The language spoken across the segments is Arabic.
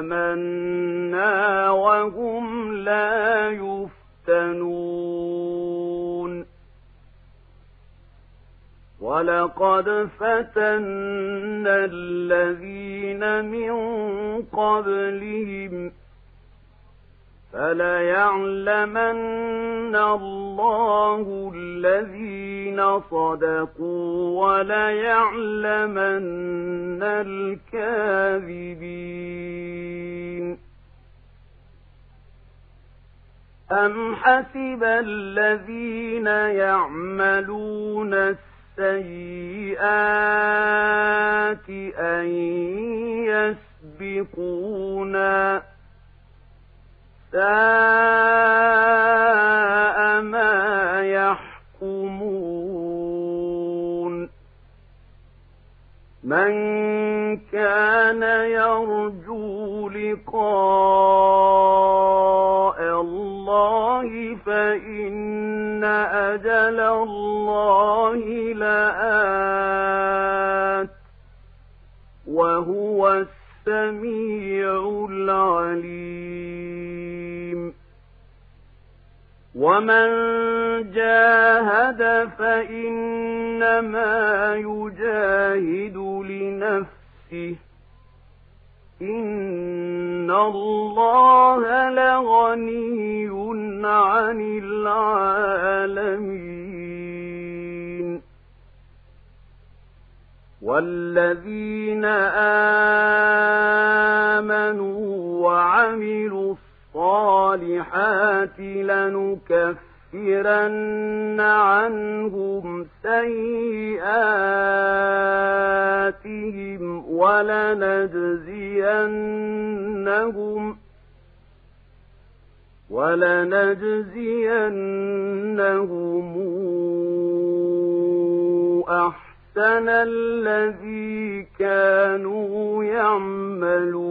آمنا وهم لا يفتنون. ولقد فتنا الذين من قبلهم فليعلمن الله الذين صدقوا وليعلمن الكاذبين أم حسب الذين يعملون السيئات أن يسبقونا ساء ما يحكمون. من كان يرجو لقاء الله فإن أجل الله لآت. وهو السميع العليم. ومن جاهد فإنما يجاهد لنفسه إن الله لغني عن العالمين والذين آمنوا وعملوا الصالحات لنكفرن عنهم سيئاتهم ولنجزينهم ولنجزينهم أحسن الذي كانوا يعملون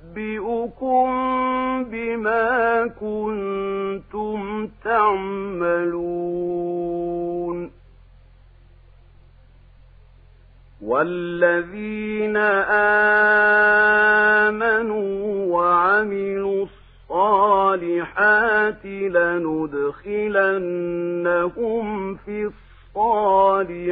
فأنبئكم بما كنتم تعملون. والذين آمنوا وعملوا الصالحات لندخلنهم في الصالحين.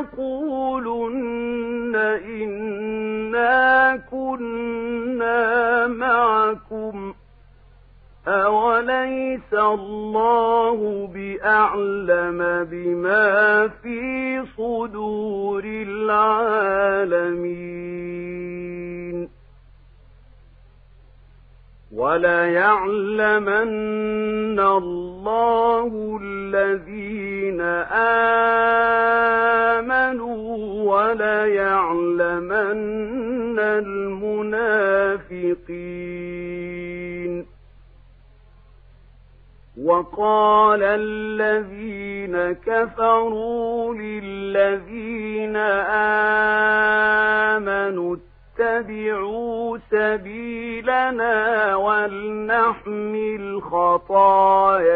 ليقولن إنا كنا معكم أوليس الله بأعلم بما في صدور العالمين وليعلمن الله الذين الَّذِينَ آمَنُوا وَلَيَعْلَمَنَّ الْمُنَافِقِينَ. وَقَالَ الَّذِينَ كَفَرُوا لِلَّذِينَ آمَنُوا اتبعوا سبيلنا ولنحمل خطاياكم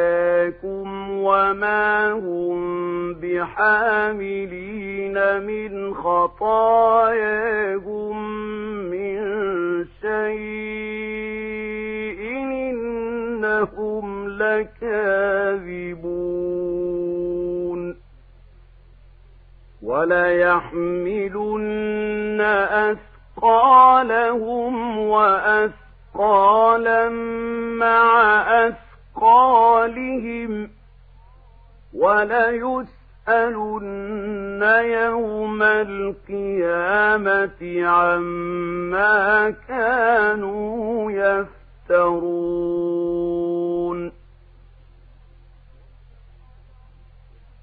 وما هم بحاملين من خطاياهم من شيء إنهم لكاذبون. وليحملن أسفل أثقالهم وأثقالا مع أثقالهم وليسألن يوم القيامة عما كانوا يفترون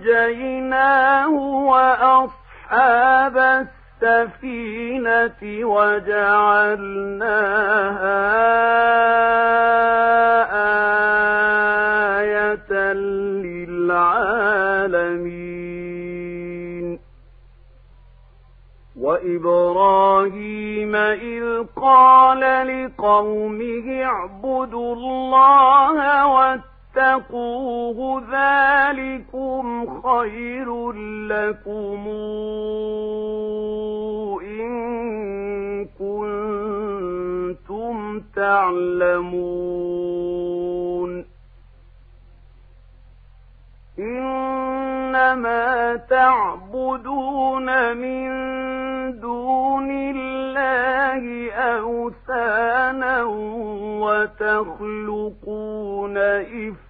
فأنجيناه وأصحاب السفينة وجعلناها آية للعالمين. وإبراهيم إذ قال لقومه اعبدوا الله واتقوا فاتقوه ذلكم خير لكم إن كنتم تعلمون. إنما تعبدون من دون الله أوثانا وتخلقون إفكا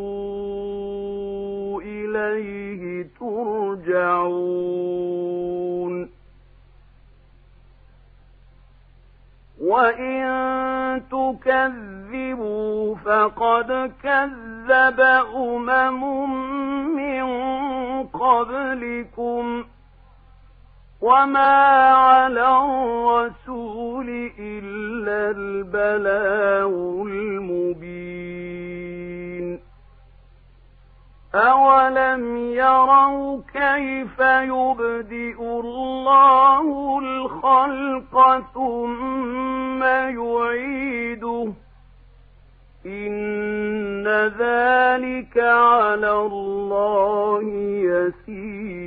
إليه ترجعون. وإن تكذبوا فقد كذب أمم من قبلكم. وما على الرسول إلا البلاغ المبين. أولم يروا كيف يبدئ الله الخلق ثم يعيده إن ذلك على الله يسير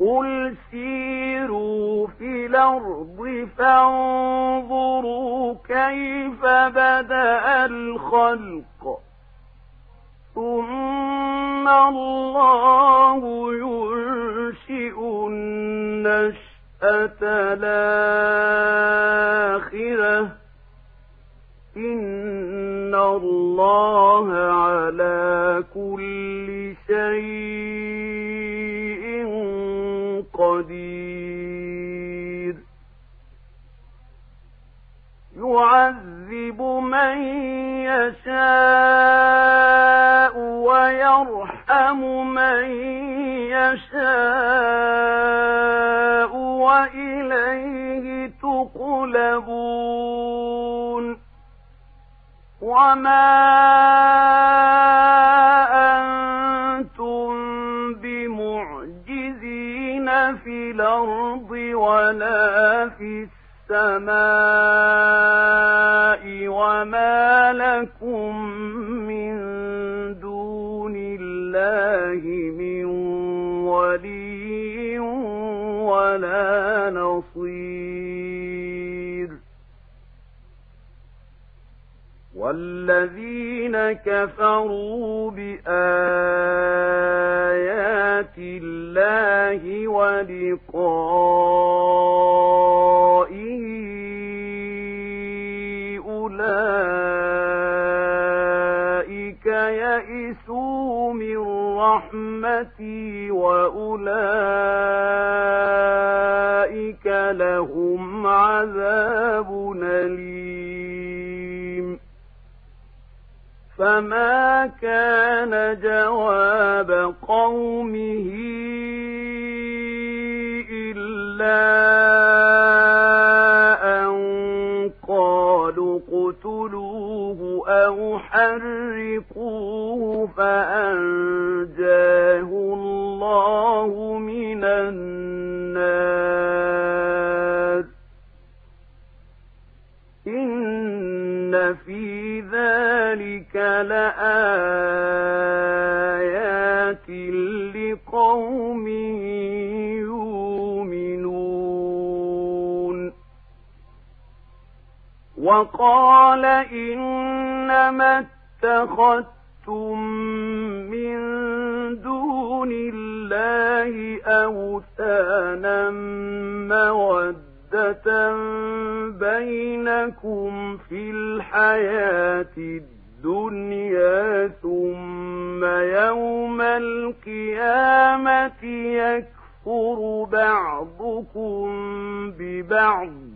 قل سيروا في الأرض فانظروا كيف بدأ الخلق ثم الله ينشئ النشأ الآخرة. إن الله على كل وما الله ولقائه أولئك يئسوا من رحمتي وأولئك لهم عذاب أليم. فما كان جواب قومه أو حرقوه فأنجاه الله من النار إن في ذلك لآيات لقوم يؤمنون وقال إنما اتخذتم من دون الله أوثانا مودة بينكم في الحياة الدنيا ثم يوم القيامة يكفر بعضكم ببعض.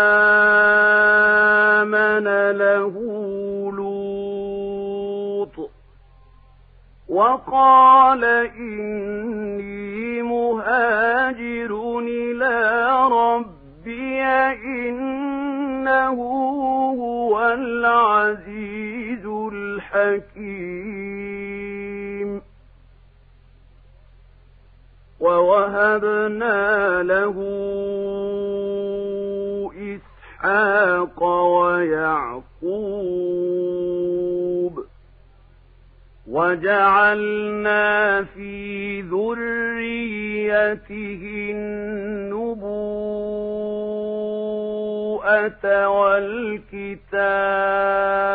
وقال إني مهاجر إلى ربي إنه هو العزيز الحكيم. ووهبنا له إسحاق ويعقوب وجعلنا في ذريته النبوءة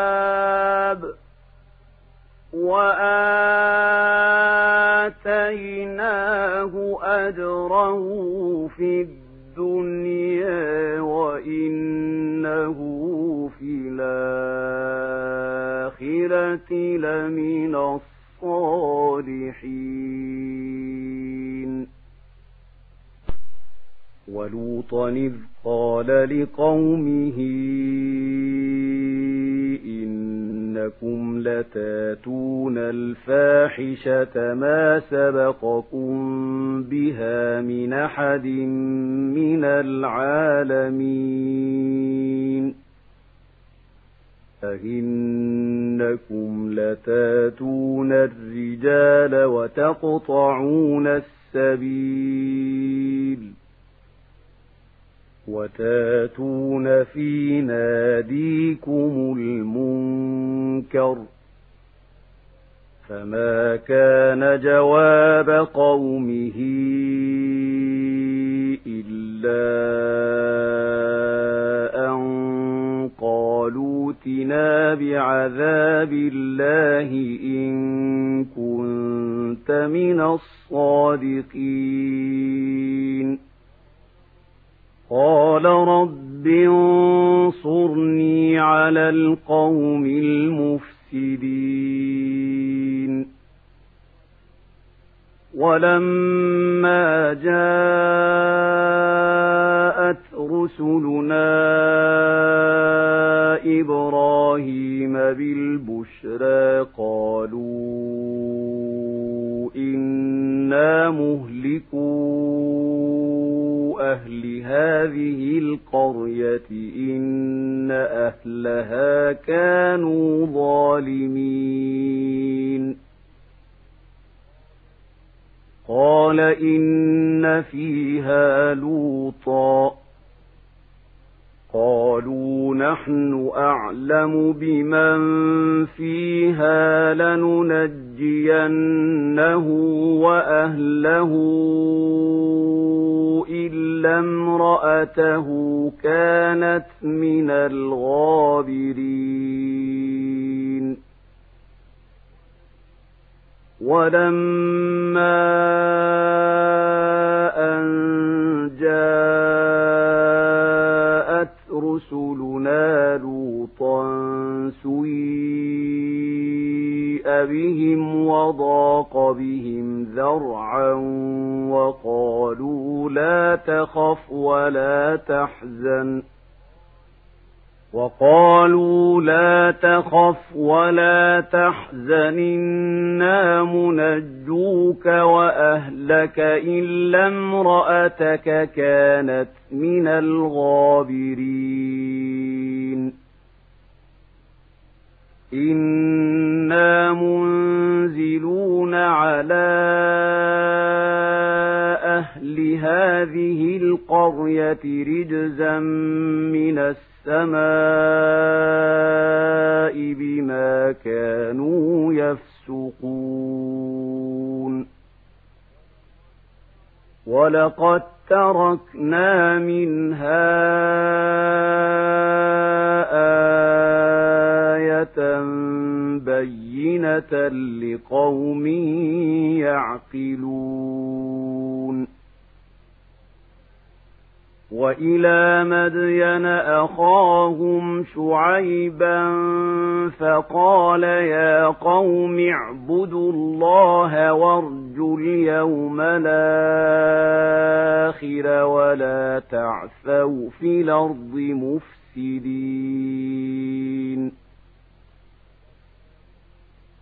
والكتاب وآتيناه أجره في الدنيا وإنه في الآخرة لمن الصالحين ولوطا إذ قال لقومه إنكم لتاتون الفاحشة ما سبقكم بها من أحد من العالمين أئنكم لتاتون الرجال وتقطعون السبيل وتاتون في ناديكم المنكر فما كان جواب قومه إلا بعذاب الله إن كنت من الصادقين قال رب انصرني على القوم المفسدين ولما جاءت رسلنا إبراهيم بالبشرى قالوا إنا مهلكوا أهل هذه القرية إن أهلها كانوا ظالمين. قال إن فيها لوطا. قالوا نحن أعلم بمن فيها لننجينه وأهله إلا امرأته كانت من الغابرين. ولما أن جاءت رسلنا لوطا سيء بهم وضاق بهم ذرعا وقالوا لا تخف ولا تحزن وقالوا لا تخف ولا تحزن إنا منجوك وأهلك إلا امرأتك كانت من الغابرين. إنا منزلون على أهل هذه القرية رجزا من السماء السماء ولقد تركنا منها آية بينة لقوم يعقلون. وإلى مدين أخاهم شعيبا فقال يا قوم اعبدوا الله وارجوا اليوم الآخر ولا تعثوا في الأرض مفسدين.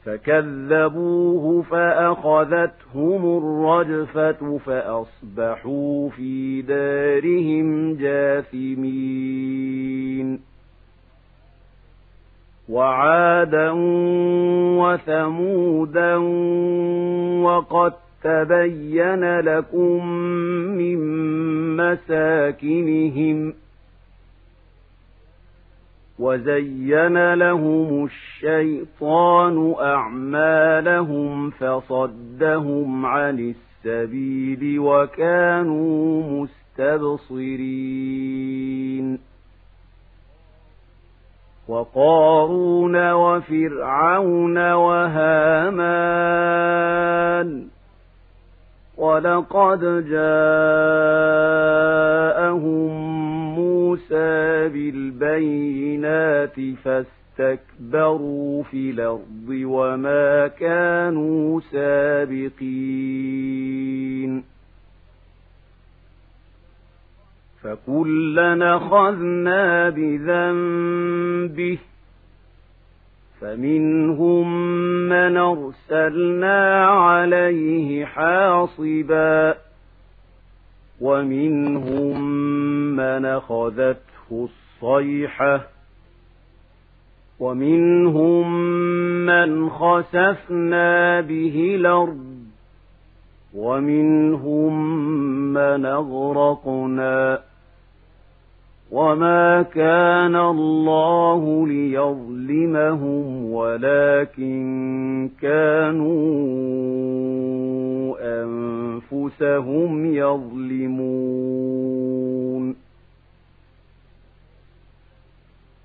فكذبوه فأخذتهم الرجفة فأصبحوا في دارهم جاثمين. وعادا وثمودا وقد تبين لكم من مساكنهم وزين لهم الشيطان أعمالهم فصدهم عن السبيل وكانوا مستبصرين وقارون وفرعون وهامان ولقد جاءهم موسى بالبينات فاستكبروا في الأرض وما كانوا سابقين فكلنا أخذنا بذنبه فمنهم من أرسلنا عليه حاصبا ومنهم من أخذته الصيحة ومنهم من خسفنا به الأرض ومنهم من أغرقنا وما كان الله ليظلمهم ولكن كانوا أنفسهم يظلمون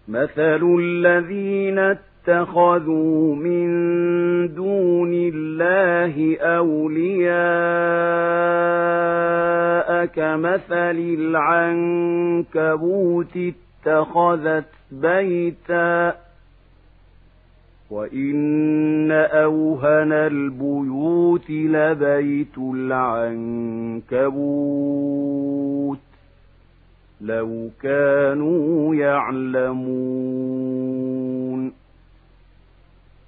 مثل الذين اتخذوا من دون الله أولياء كمثل العنكبوت اتخذت بيتا وإن أوهن البيوت لبيت العنكبوت لو كانوا يعلمون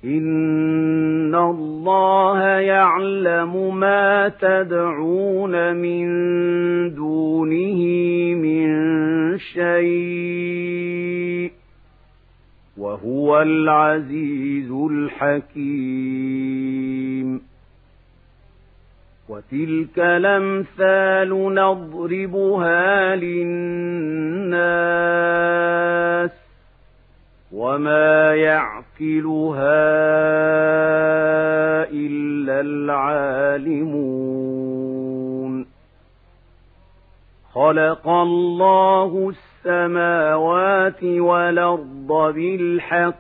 إن الله يعلم ما تدعون من دونه من شيء وهو العزيز الحكيم وتلك الأمثال نضربها للناس وما يعقلها إلا العالمون خلق الله السماوات والأرض بالحق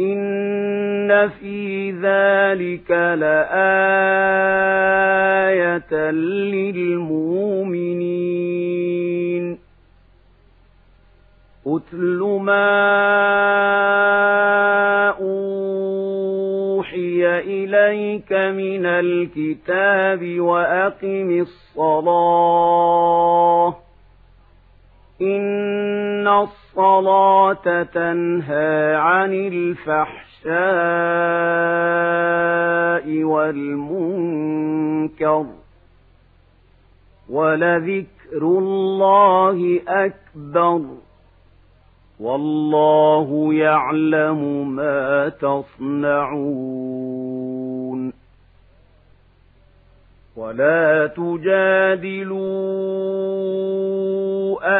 إن في ذلك لآية للمؤمنين أتل ما أوحي إليك من الكتاب وأقم الصلاة إن الصلاة تنهى عن الفحشاء والمنكر ولذكر الله أكبر والله يعلم ما تصنعون. ولا تجادلوا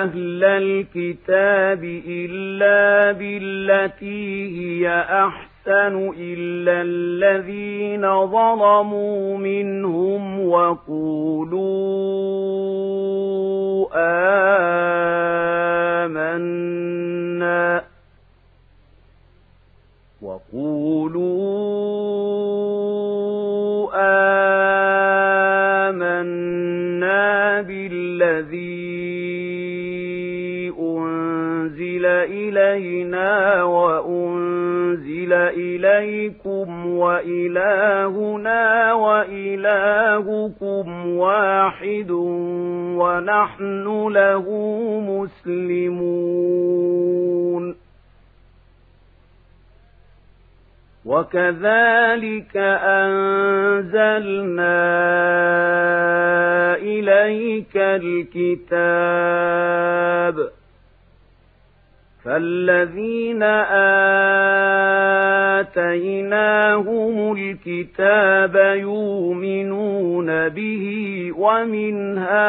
أهل الكتاب إلا بالتي هي أحسن إلا الذين ظلموا منهم وقولوا آمنا وقولوا آمنا بالذي أنزل إلينا وأنزل إليكم وإلهنا وإلهكم واحد ونحن له مسلمون وكذلك أنزلنا إليك الكتاب فالذين آتيناهم الكتاب يؤمنون به ومن هؤلاء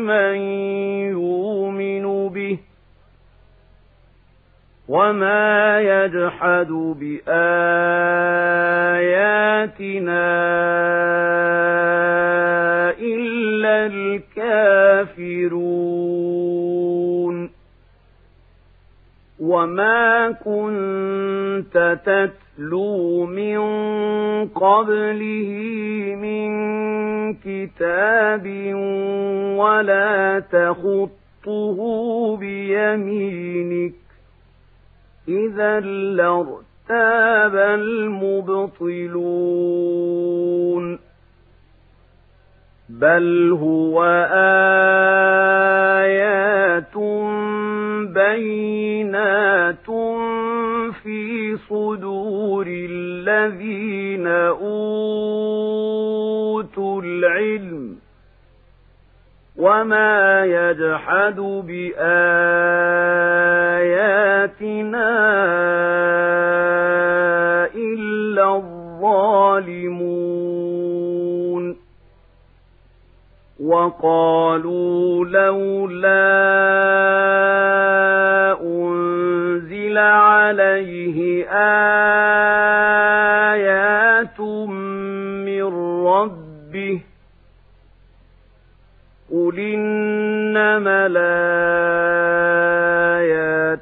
من يؤمن به وما يجحد بآياتنا الكافرون وما كنت تتلو من قبله من كتاب ولا تخطه بيمينك إذا لارتاب المبطلون بل هو آيات بينات في صدور الذين أوتوا العلم وما يجحد بآياتنا وقالوا لولا أنزل عليه آيات من ربه قل إنما الآيات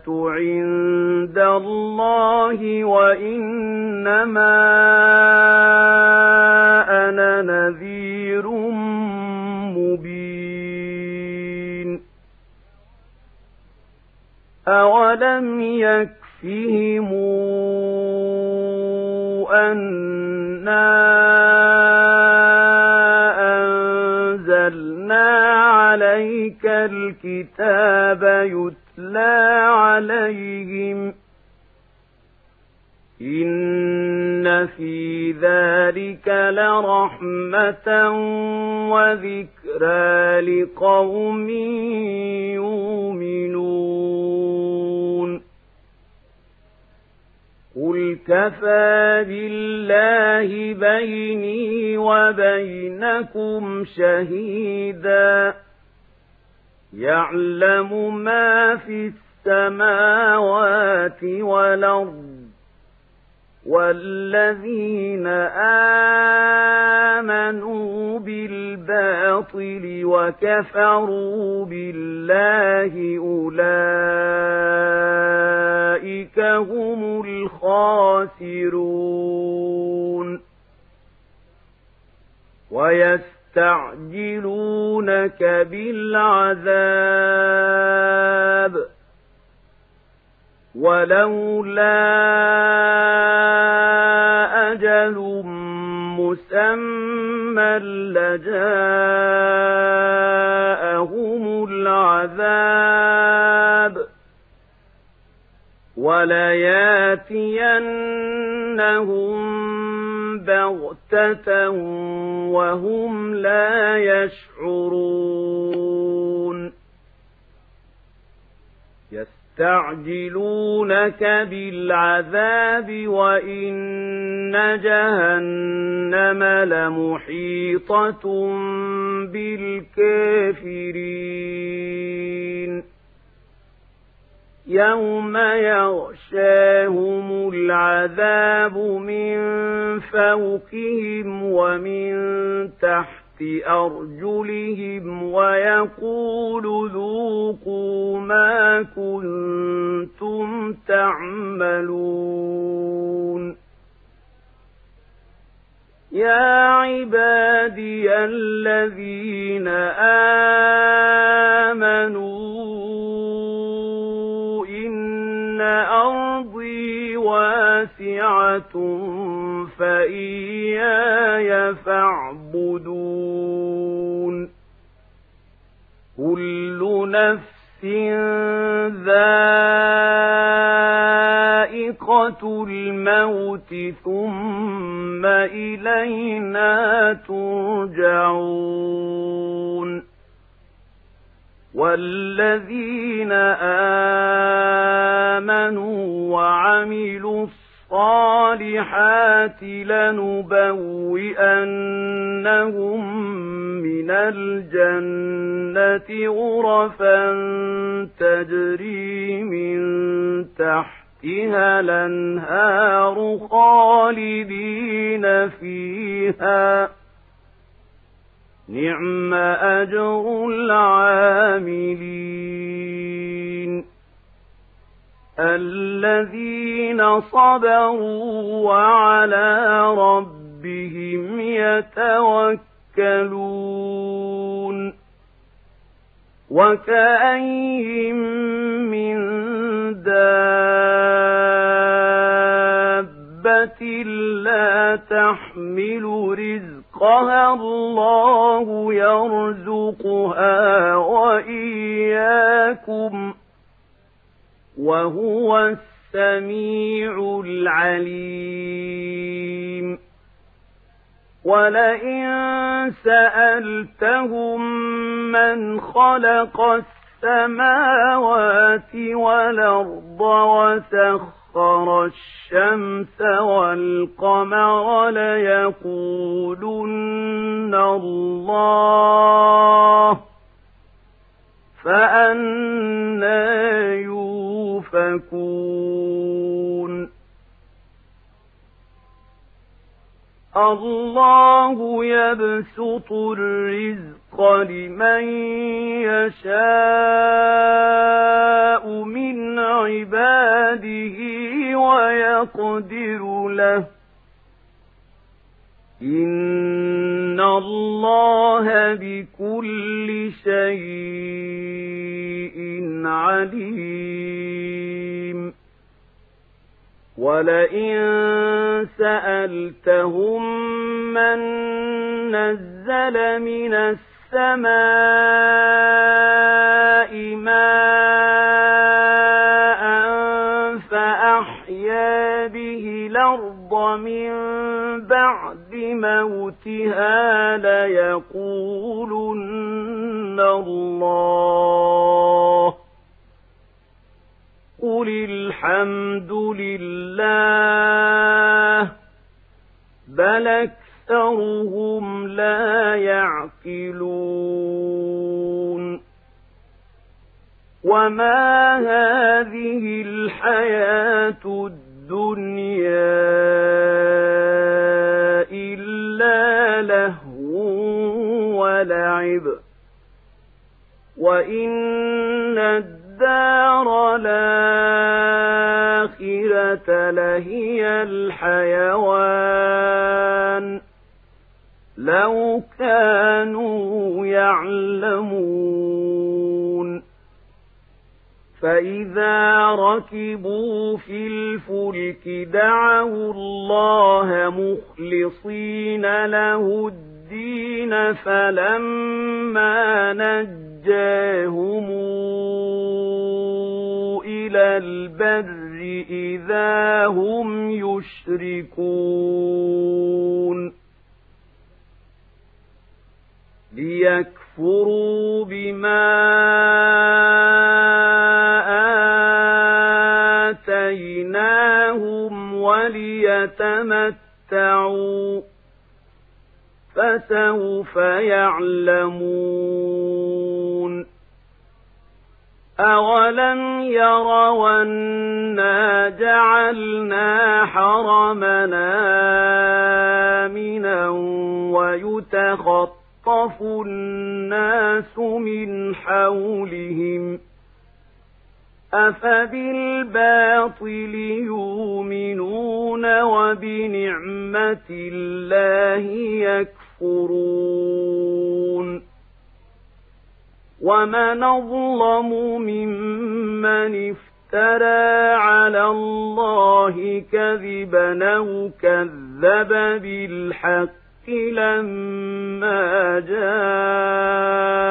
عند الله وإنما أولم يكفهم أنا نزلنا عليك الكتاب يتلى عليهم إن في ذلك لرحمة وذكرى لقوم يؤمنون قل كفى بالله بيني وبينكم شهيدا يعلم ما في السماوات والأرض والذين آمنوا بالباطل وكفروا بالله أولئك هم الخاسرون ويستعجلونك بالعذاب ولولا أجل مسمى لجاءهم العذاب ولياتينهم بغتة وهم لا يشعرون يستعجلونك بالعذاب وإن جهنم لمحيطة بالكافرين. يوم يغشاهم العذاب من فوقهم ومن تحت أرجلهم ويقول ذوقوا ما كنتم تعملون. يا عبادي الذين آمنوا إن أرضي واسعة فإياي فاعبدون. كل نفس ذائقة الموت ثم إلينا ترجعون. والذين آمنوا وعملوا الصالحات لنبوئنهم من الجنة غرفا تجري من تحتها الأنهار خالدين فيها. نعم أجر العاملين. الذين صبروا وعلى ربهم يتوكلون وكأين من دابة لا تحمل رزقها الله يرزقها وإياكم وهو السميع العليم. ولئن سألتهم من خلق السماوات والأرض وسخر الشمس والقمر ليقولن الله فأنا يؤفكون الله يبسط الرزق لمن يشاء من عباده ويقدر له. إن الله بكل شيء عليم. ولئن سألتهم من نزل من السماء ماء موتها ليقولن الله. قل الحمد لله بل أكثرهم لا يعقلون. وما هذه الحياة الدنيا؟ لهو ولعب. وإن الدار الآخرة لهي الحيوان. لو كانوا يعلمون. فإذا ركبوا في الفلك دعوا الله مخلصين له الدين فلما نجاهم إلى البر إذا هم يشركون ليكفروا بما وليتمتعوا فسوف يعلمون أولم يروا أنا جعلنا حرمنا آمنا ويتخطى يخطف الناس من حولهم أفبالباطل يؤمنون وبنعمة الله يكفرون ومن أظلم ممن افترى على الله كذبا أو كذب بالحق لما جاءه